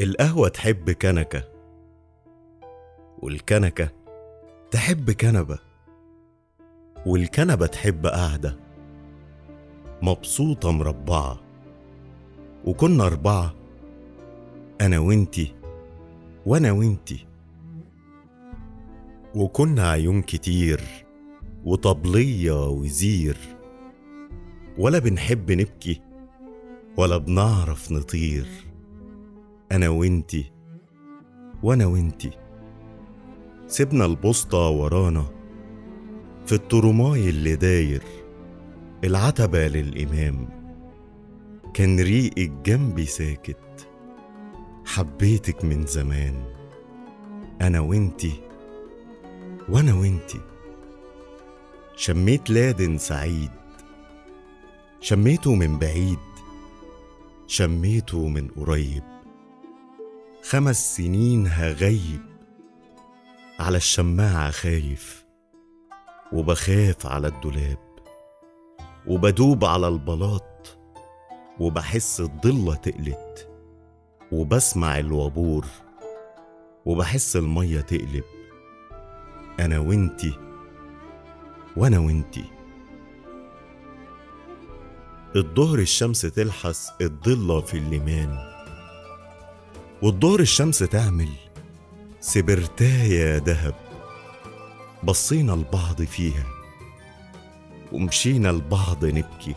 القهوة تحب كنكة؟ والكنكة تحب كنبة؟ والكنبة تحب قعدة؟ مبسوطة مربعة. وكنا أربعة أنا وإنتي وأنا وإنتي. وكنا عيون كتير وطبلية وزير. ولا بنحب نبكي ولا بنعرف نطير. أنا وإنتي وأنا وإنتي. سيبنا البسطة ورانا في الترماي اللي داير العتبة للإمام. كان ريقك جنبي ساكت حبيتك من زمان. أنا وإنتي وأنا وإنتي. شميت لادن سعيد شميته من بعيد شميته من قريب. خمس سنين هغيب على الشماعة خايف وبخاف على الدولاب وبدوب على البلاط وبحس الضلة تقلت وبسمع الوابور وبحس المية تقلب. أنا وإنتي وأنا وإنتي. الظهر الشمس تلحس الضلة في الليمان. والظهر الشمس تعمل. سبرتاية دهب. بصينا لبعض فيها. ومشينا لبعض نبكي.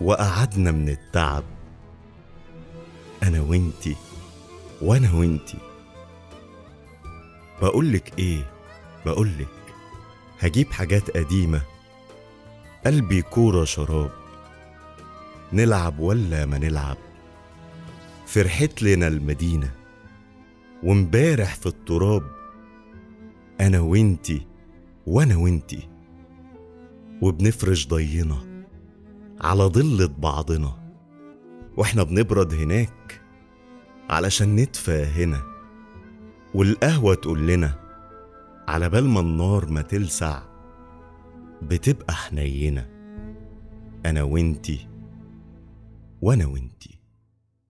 وقعدنا من التعب. أنا وإنتي. وأنا وإنتي. بقولك إيه؟ بقولك هجيب حاجات قديمة. قلبي كورة شراب. نلعب ولا ما نلعب؟ فرحت لنا المدينة وامبارح في التراب أنا وإنتي وأنا وإنتي وبنفرش ضينا على ضلة بعضنا وإحنا بنبرد هناك علشان ندفى هنا والقهوة تقول لنا على بال ما النار ما تلسع بتبقى حنينة أنا وإنتي وأنا وإنتي.